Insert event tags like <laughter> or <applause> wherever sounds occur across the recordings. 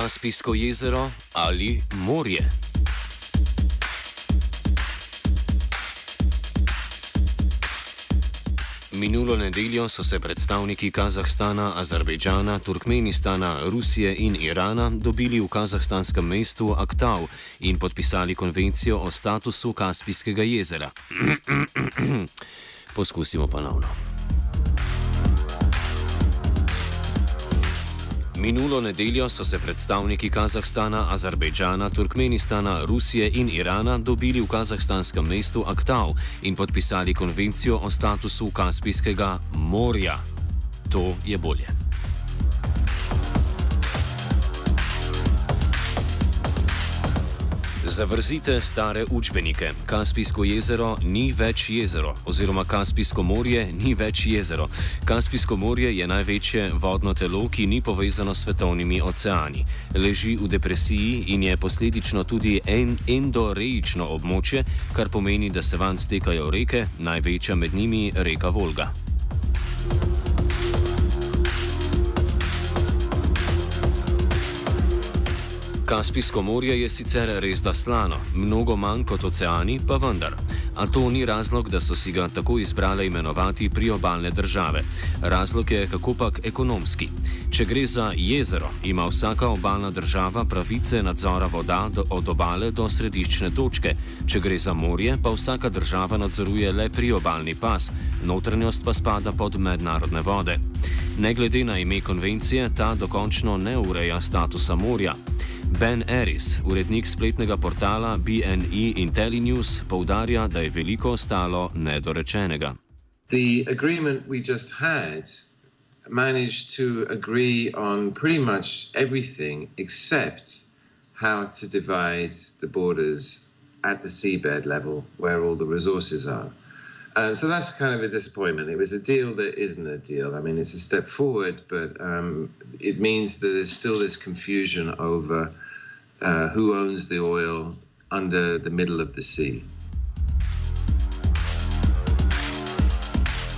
Kaspijsko jezero ali morje. Minulo nedeljo so se predstavniki Kazahstana, Azerbejdžana, Turkmenistana, Rusije in Irana dobili v kazahstanskem mestu Aktav in podpisali konvencijo o statusu Kaspijskega jezera. <clears throat> Poskusimo ponovno. Minulo nedeljo so se predstavniki Kazahstana, Azerbejdžana, Turkmenistana, Rusije in Irana dobili v kazahstanskem mestu Aktav in podpisali konvencijo o statusu Kaspijskega morja. To je bolje. Zavrzite stare učbenike. Kaspijsko jezero ni več jezero, oziroma Kaspijsko morje ni več jezero. Kaspijsko morje je največje vodno telo, ki ni povezano s svetovnimi oceani. Leži v depresiji in je posledično tudi en endoreično območje, kar pomeni, da se van stekajo reke, največja med njimi reka Volga. Kaspijsko morje je sicer res da slano, mnogo manj kot oceani, pa vendar. A to ni razlog, da so si ga tako izbrale imenovati priobalne države. Razlog je kakopak ekonomski. Če gre za jezero, ima vsaka obalna država pravice nadzora voda do, od obale do središčne točke. Če gre za morje, pa vsaka država nadzoruje le priobalni pas, notranjost pa spada pod mednarodne vode. Ne glede na ime konvencije, ta dokončno ne ureja statusa morja. Ben Eris, urednik spletnega portala BNE IntelliNews, poudarja, da je veliko ostalo nedorečenega. The agreement we just had managed to agree on pretty much everything except how to divide the borders at the seabed level where all the resources are. Um, so that's kind of a disappointment. It was a deal that isn't a deal. I mean, it's a step forward, but um, it means that there's still this confusion over uh, who owns the oil under the middle of the sea.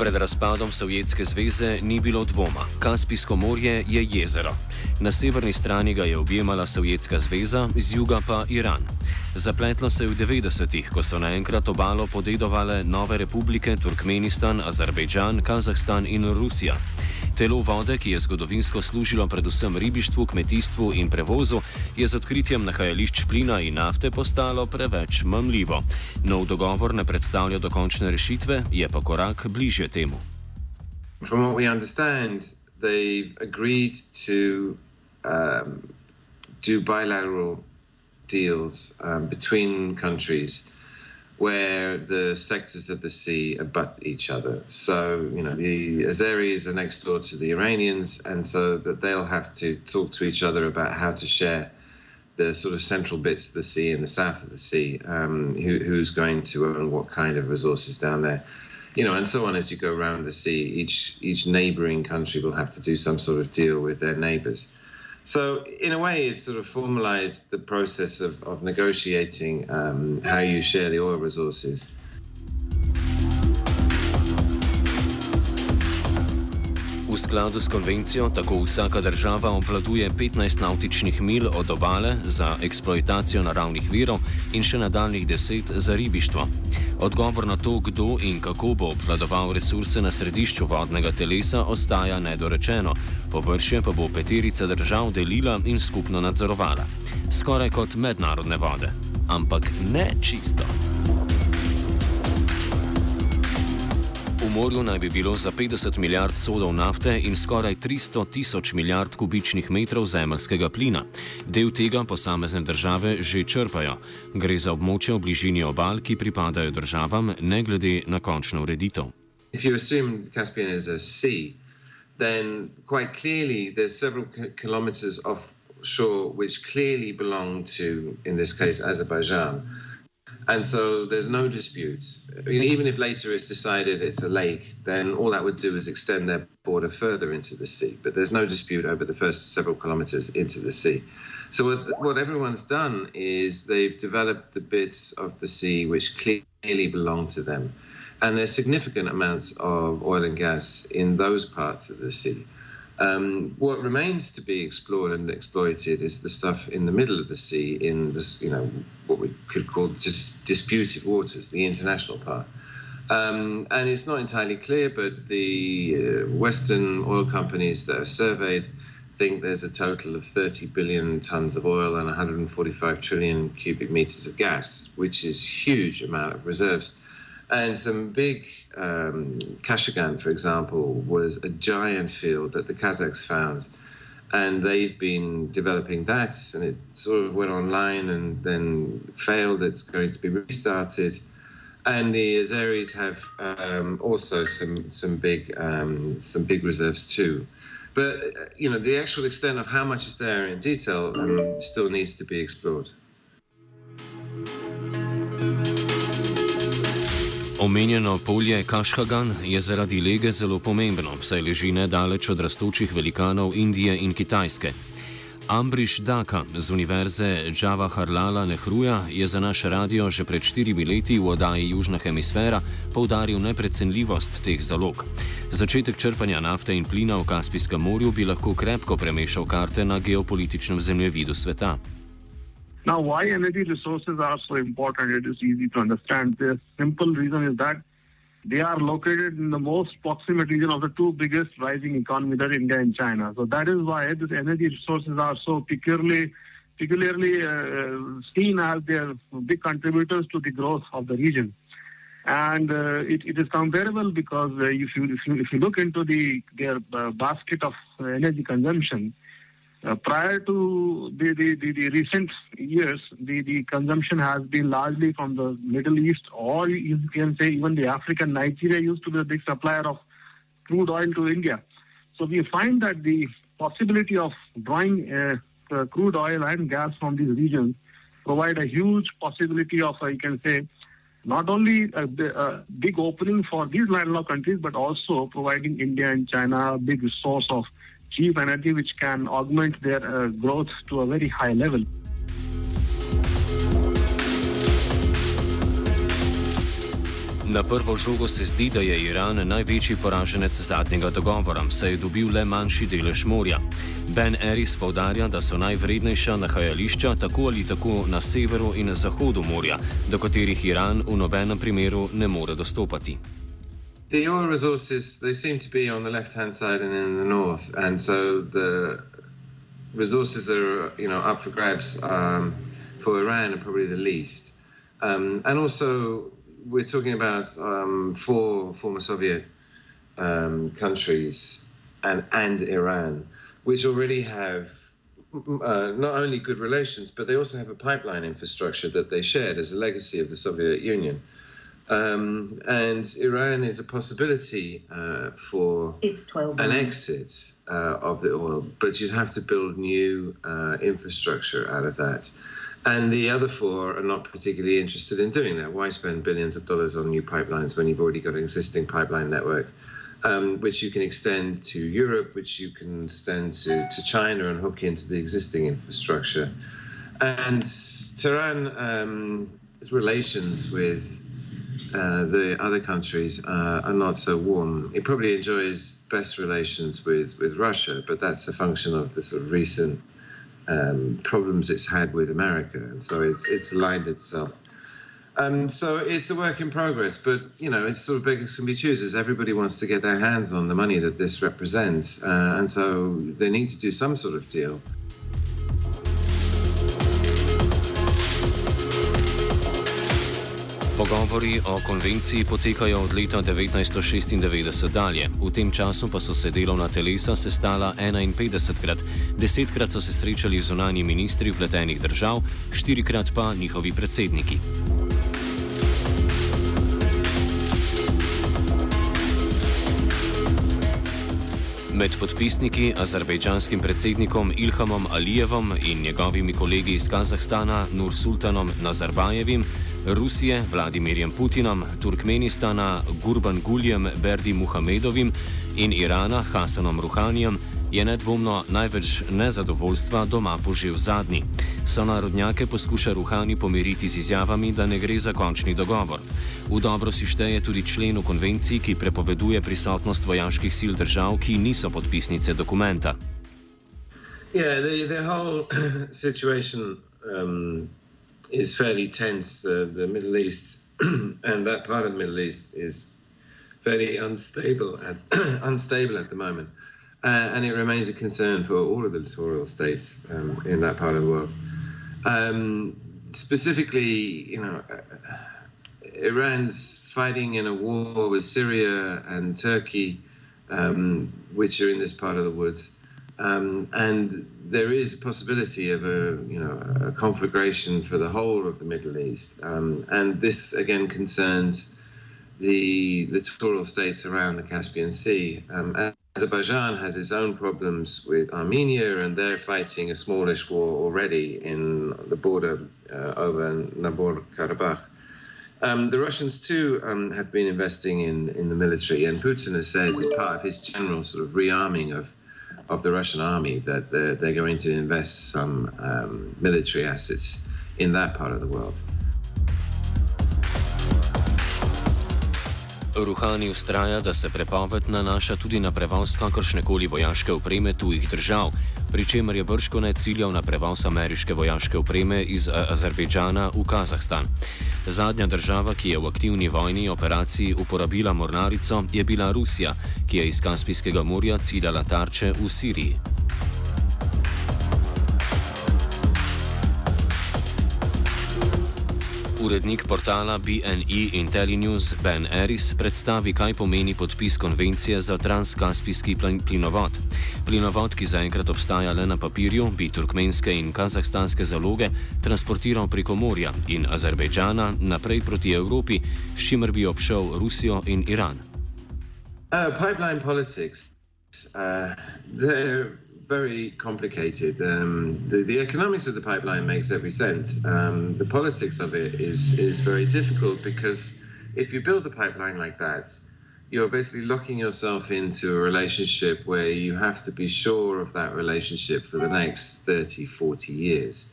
Pred razpadom Sovjetske zveze ni bilo dvoma. Kaspijsko morje je jezero. Na severni strani ga je objemala Sovjetska zveza, z juga pa Iran. Zapletlo se je v 90-ih, ko so naenkrat obalo podedovale nove republike Turkmenistan, Azerbejdžan, Kazahstan in Rusija. Telo vode, ki je zgodovinsko služilo predvsem ribištvu, kmetijstvu in prevozu, je z odkritjem nahajališč plina in nafte postalo preveč mamljivo. Nov dogovor ne predstavlja dokončne rešitve, je pa korak bližje temu. From what we understand, they've agreed to um, do bilateral deals um, between countries where the sectors of the sea abut each other. So, you know, the Azeris are next door to the Iranians, and so that they'll have to talk to each other about how to share the sort of central bits of the sea and the south of the sea, um, who, who's going to own what kind of resources down there. You know, and so on as you go around the sea, each each neighboring country will have to do some sort of deal with their neighbors. So, in a way, it's sort of formalized the process of, of negotiating um, how you share the oil resources. V skladu s konvencijo tako vsaka država obvladuje 15 nautičnih mil od obale za eksploatacijo naravnih virov in še nadaljnih 10 za ribištvo. Odgovor na to, kdo in kako bo obvladoval resurse na središču vodnega telesa, ostaja nedorečeno, površje pa bo peterica držav delila in skupno nadzorovala. Skoraj kot mednarodne vode. Ampak ne čisto. Morju naj bi bilo za 50 milijard sodov nafte in skoraj 300 tisoč milijard kubičnih metrov zemljskega plina. Del tega posamezne države že črpajo. Gre za območje v bližini obal, ki pripadajo državam, ne glede na končno ureditev. If you assume Caspian is a sea, then quite clearly there's several kilometers of shore which clearly belong to, in this case, Azerbaijan. And so there's no dispute. Even if later it's decided it's a lake, then all that would do is extend their border further into the sea. But there's no dispute over the first several kilometers into the sea. So what, what everyone's done is they've developed the bits of the sea which clearly belong to them. And there's significant amounts of oil and gas in those parts of the sea. Um, what remains to be explored and exploited is the stuff in the middle of the sea, in this, you know, what we could call just disputed waters, the international part. Um, and it's not entirely clear, but the uh, Western oil companies that have surveyed think there's a total of 30 billion tons of oil and 145 trillion cubic meters of gas, which is huge amount of reserves. And some big, um, Kashagan, for example, was a giant field that the Kazakhs found. And they've been developing that, and it sort of went online and then failed. It's going to be restarted. And the Azeris have um, also some some big um, some big reserves too. But you know the actual extent of how much is there in detail um, still needs to be explored. Omenjeno polje Kašhagan je zaradi lege zelo pomembno, saj leži nedaleč od rastočih velikanov Indije in Kitajske. Ambriš Daka z Univerze Džava Harlala Nehruja je za naš radio že pred štirimi leti v oddaji Južna hemisfera poudaril neprecenljivost teh zalog. Začetek črpanja nafte in plina v Kaspijskem morju bi lahko krepko premešal karte na geopolitičnem zemljevidu sveta. Now, why energy resources are so important, it is easy to understand. The simple reason is that they are located in the most proximate region of the two biggest rising economies, that India and China. So that is why these energy resources are so peculiarly, peculiarly uh, seen as their big contributors to the growth of the region. And uh, it, it is comparable because uh, if, you, if, you, if you look into the their uh, basket of energy consumption, uh, prior to the, the, the, the, recent years, the, the consumption has been largely from the Middle East, or you can say even the African. Nigeria used to be a big supplier of crude oil to India. So we find that the possibility of drawing uh, uh, crude oil and gas from these regions provide a huge possibility of, uh, you can say, not only a, a, big opening for these landlocked countries, but also providing India and China a big source of cheap energy which can augment their uh, growth to a very high level. Na prvo žogo se zdi, da je Iran največji poraženec zadnjega dogovora, saj je dobil le manjši delež morja. Ben Eris povdarja, da so najvrednejša nahajališča tako ali tako na severu in zahodu morja, do katerih Iran v nobenem primeru ne more dostopati. The oil resources they seem to be on the left hand side and in the north, and so the resources that are you know up for grabs um, for Iran are probably the least, um, and also we're talking about um, four former Soviet um, countries and and Iran, which already have. Uh, not only good relations, but they also have a pipeline infrastructure that they shared as a legacy of the Soviet Union. Um, and Iran is a possibility uh, for an exit uh, of the oil, but you'd have to build new uh, infrastructure out of that. And the other four are not particularly interested in doing that. Why spend billions of dollars on new pipelines when you've already got an existing pipeline network, um, which you can extend to Europe, which you can extend to, to China and hook into the existing infrastructure? And Tehran's um, relations with uh, the other countries uh, are not so warm. It probably enjoys best relations with, with Russia, but that's a function of the sort of recent um, problems it's had with America, and so it's, it's aligned itself. Um, so it's a work in progress, but you know, it's sort of beggars can be choosers. Everybody wants to get their hands on the money that this represents, uh, and so they need to do some sort of deal. Pogovori o konvenciji potekajo od leta 1996 dalje. V tem času pa so se delovna telesa sestala 51krat, desetkrat so se srečali zunani ministri vpletenih držav, štirikrat pa njihovi predsedniki. Med podpisniki azerbejdžanskim predsednikom Ilhamom Alijevom in njegovimi kolegi iz Kazahstana Nursultanom Nazarbajevim, Rusije Vladimirjem Putinom, Turkmenistana Gurban Guljem Berdi Muhamedovim in Irana Hasanom Ruhanijem je nedvomno največ nezadovoljstva doma požil zadnji. So narodnjake poskuša Ruhani pomiriti z izjavami, da ne gre za končni dogovor. V dobro si šteje tudi člen v konvenciji, ki prepoveduje prisotnost vojaških sil držav, ki niso podpisnice dokumenta. Yeah, the, the whole <clears throat> situation um, is fairly tense. The Middle East <clears throat> and that part of the Middle East is fairly unstable at, <clears throat> unstable at the moment. Uh, and it remains a concern for all of the littoral states um, in that part of the world. Um, specifically, you know, uh, Iran's fighting in a war with Syria and Turkey, um, which are in this part of the woods, um, and there is a possibility of a, you know, a conflagration for the whole of the Middle East, um, and this again concerns the littoral states around the Caspian Sea. Um, Azerbaijan has its own problems with Armenia, and they're fighting a smallish war already in the border uh, over Nagorno Karabakh. Um, the Russians too um, have been investing in, in the military, and Putin has said as part of his general sort of rearming of of the Russian army that they're, they're going to invest some um, military assets in that part of the world. Ruhani ustraja, da se prepoved nanaša tudi na prevoz kakršne koli vojaške opreme tujih držav, pri čemer je brško ne ciljal na prevoz ameriške vojaške opreme iz Azerbejdžana v Kazahstan. Zadnja država, ki je v aktivni vojni operaciji uporabila mornarico, je bila Rusija, ki je iz Kaspijskega morja ciljala tarče v Siriji. Urednik portala BNE IntelliNews Ben Eris predstavi, kaj pomeni podpis konvencije za transkaspijski plinovod. Plinovod, ki zaenkrat obstaja le na papirju, bi turkmenske in kazahstanske zaloge transportiral preko morja in Azerbejdžana naprej proti Evropi, s čimer bi obšel Rusijo in Iran. Uh, pipeline politics. Uh, very complicated. Um, the, the, economics of the pipeline makes every sense. Um, the politics of it is is very difficult because if you build a pipeline like that, you're basically locking yourself into a relationship where you have to be sure of that relationship for the next 30, 40 years.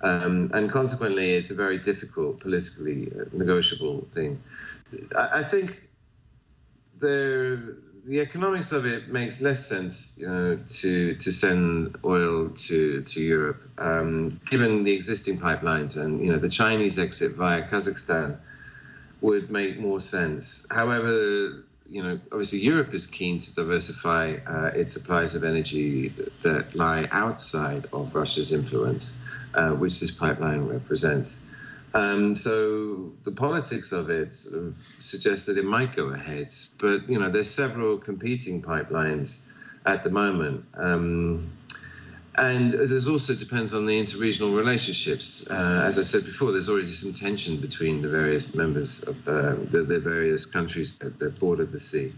Um, and consequently, it's a very difficult, politically uh, negotiable thing. I, I think there the economics of it makes less sense, you know, to to send oil to to Europe, um, given the existing pipelines and you know the Chinese exit via Kazakhstan would make more sense. However, you know, obviously Europe is keen to diversify uh, its supplies of energy that, that, lie outside of Russia's influence, uh, which this pipeline represents. Um, so the politics of it suggests that it might go ahead, but you know there's several competing pipelines at the moment, um, and this also depends on the interregional relationships. Uh, as I said before, there's already some tension between the various members of uh, the, the, various countries that, that, border the sea.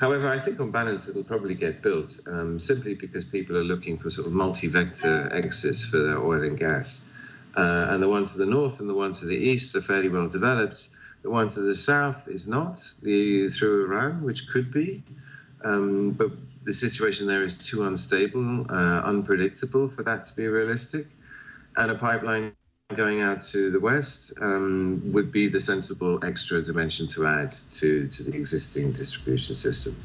However, I think on balance it'll probably get built um, simply because people are looking for sort of multi-vector exits for their oil and gas. Uh, and the one to the north and the one to the east are fairly well developed. The one to the south is not, the through Iran, which could be. Um, but the situation there is too unstable, uh, unpredictable for that to be realistic. And a pipeline going out to the west um, would be the sensible extra dimension to add to, to the existing distribution system.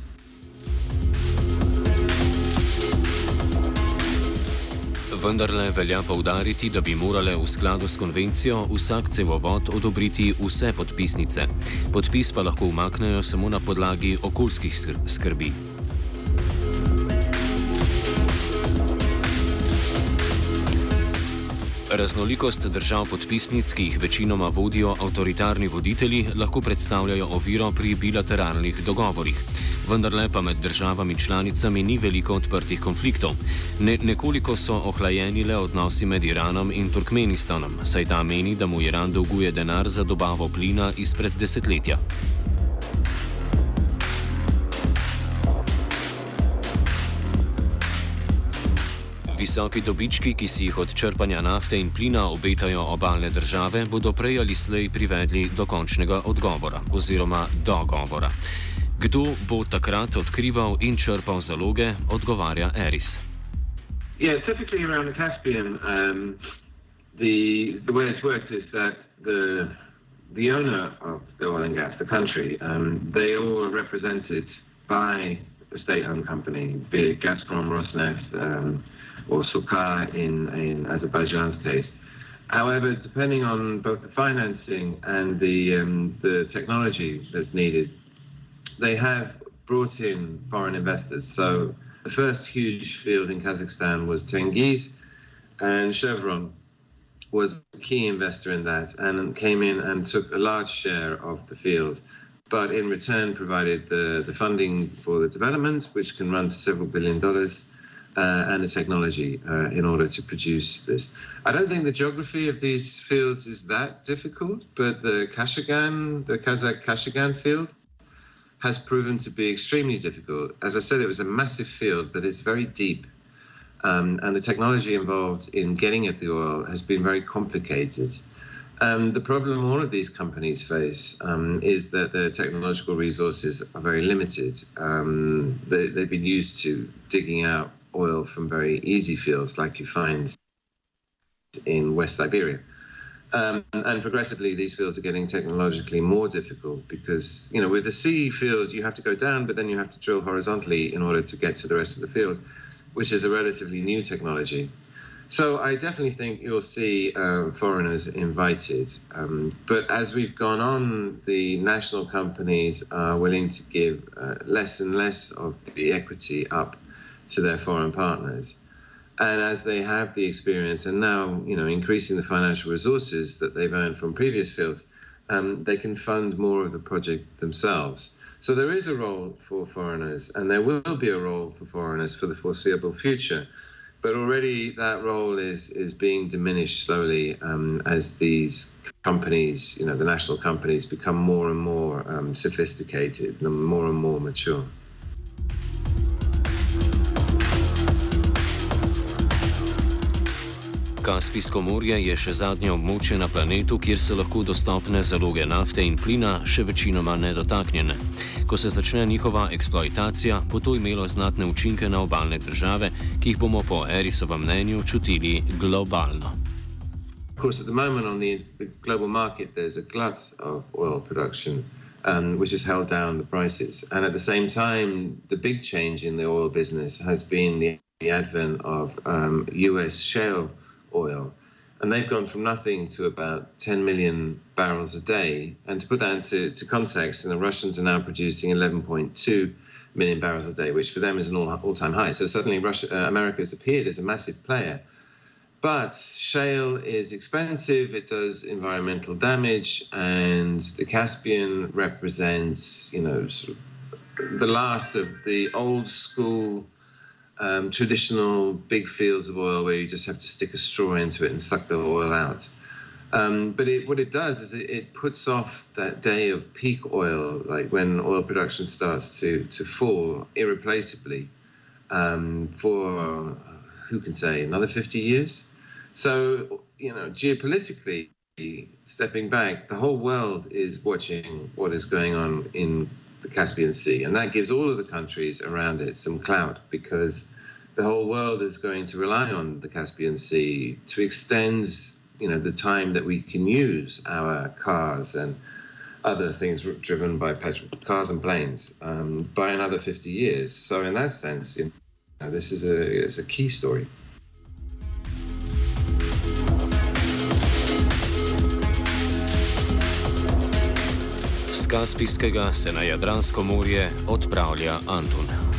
Vendarle velja poudariti, da bi morale v skladu s konvencijo vsak cevovod odobriti vse podpisnice. Podpis pa lahko umaknejo samo na podlagi okoljskih skrbi. Raznolikost držav podpisnic, ki jih večinoma vodijo avtoritarni voditelji, lahko predstavljajo oviro pri bilateralnih dogovorih. Vendar le pa med državami članicami ni veliko odprtih konfliktov. Ne, nekoliko so ohlajeni le odnosi med Iranom in Turkmenistanom, saj ta meni, da mu Iran dolguje denar za dobavo plina izpred desetletja. Visoki dobički, ki si jih od črpanja nafte in plina obetajo obalne države, bodo prej ali slej privedli do končnega odgovora oziroma dogovora. Kdo bo takrat odkrival in črpal zaloge, odgovarja Aris. Yeah, typically around the Caspian, um, the the way it's worked is that the the owner of the oil and gas, the country, um, they all are represented by a state-owned company, be it Gazprom, Rosneft, um, or SOCAR in, in Azerbaijan's case. However, depending on both the financing and the, um, the technology that's needed, they have brought in foreign investors. So the first huge field in Kazakhstan was Tengiz, and Chevron was a key investor in that and came in and took a large share of the field. But in return, provided the, the funding for the development, which can run to several billion dollars, uh, and the technology uh, in order to produce this. I don't think the geography of these fields is that difficult, but the Kashagan, the Kazakh Kashagan field, has proven to be extremely difficult. As I said, it was a massive field, but it's very deep. Um, and the technology involved in getting at the oil has been very complicated. Um, the problem all of these companies face um, is that their technological resources are very limited. Um, they, have been used to digging out oil from very easy fields like you find in West Siberia. Um, and progressively, these fields are getting technologically more difficult because, you know, with the sea field, you have to go down, but then you have to drill horizontally in order to get to the rest of the field, which is a relatively new technology. So I definitely think you'll see uh, foreigners invited. Um, but as we've gone on, the national companies are willing to give uh, less and less of the equity up to their foreign partners. And as they have the experience and now, you know, increasing the financial resources that they've earned from previous fields, um, they can fund more of the project themselves. So there is a role for foreigners, and there will be a role for foreigners for the foreseeable future. But already that role is is being diminished slowly um, as these companies, you know, the national companies, become more and more um, sophisticated and more and more mature. Kaspijsko morje je še zadnje območje na planetu, kjer se lahko dostopne zaloge nafte in plina še večinoma nedotaknjene. Ko se začne njihova eksploatacija, bo to imelo znatne učinke na obalne države, ki jih bomo po Erisovem mnenju čutili globalno. Of course, at the moment on the, the global market, there's a glut of oil production, um, which has held down the prices. And at the same time, the big change in the oil business has been the, the advent of um, US shale oil. And they've gone from nothing to about 10 million barrels a day. And to put that into to context, and the Russians are now producing 11.2 million barrels a day, which for them is an all, time high. So suddenly Russia, uh, America has appeared as a massive player. But shale is expensive, it does environmental damage, and the Caspian represents, you know, sort of the last of the old school um, traditional big fields of oil where you just have to stick a straw into it and suck the oil out. Um, but it, what it does is it, it, puts off that day of peak oil, like when oil production starts to, to fall irreplaceably um, for, who can say, another 50 years? So, you know, geopolitically, stepping back, the whole world is watching what is going on in the Caspian Sea. And that gives all of the countries around it some clout because the whole world is going to rely on the Caspian Sea to extend you know, the time that we can use our cars and other things driven by petrol, cars and planes um, by another 50 years. So in that sense, you know, this is a, it's a key story. Kaspijskega se na Jadransko morje odpravlja Antun.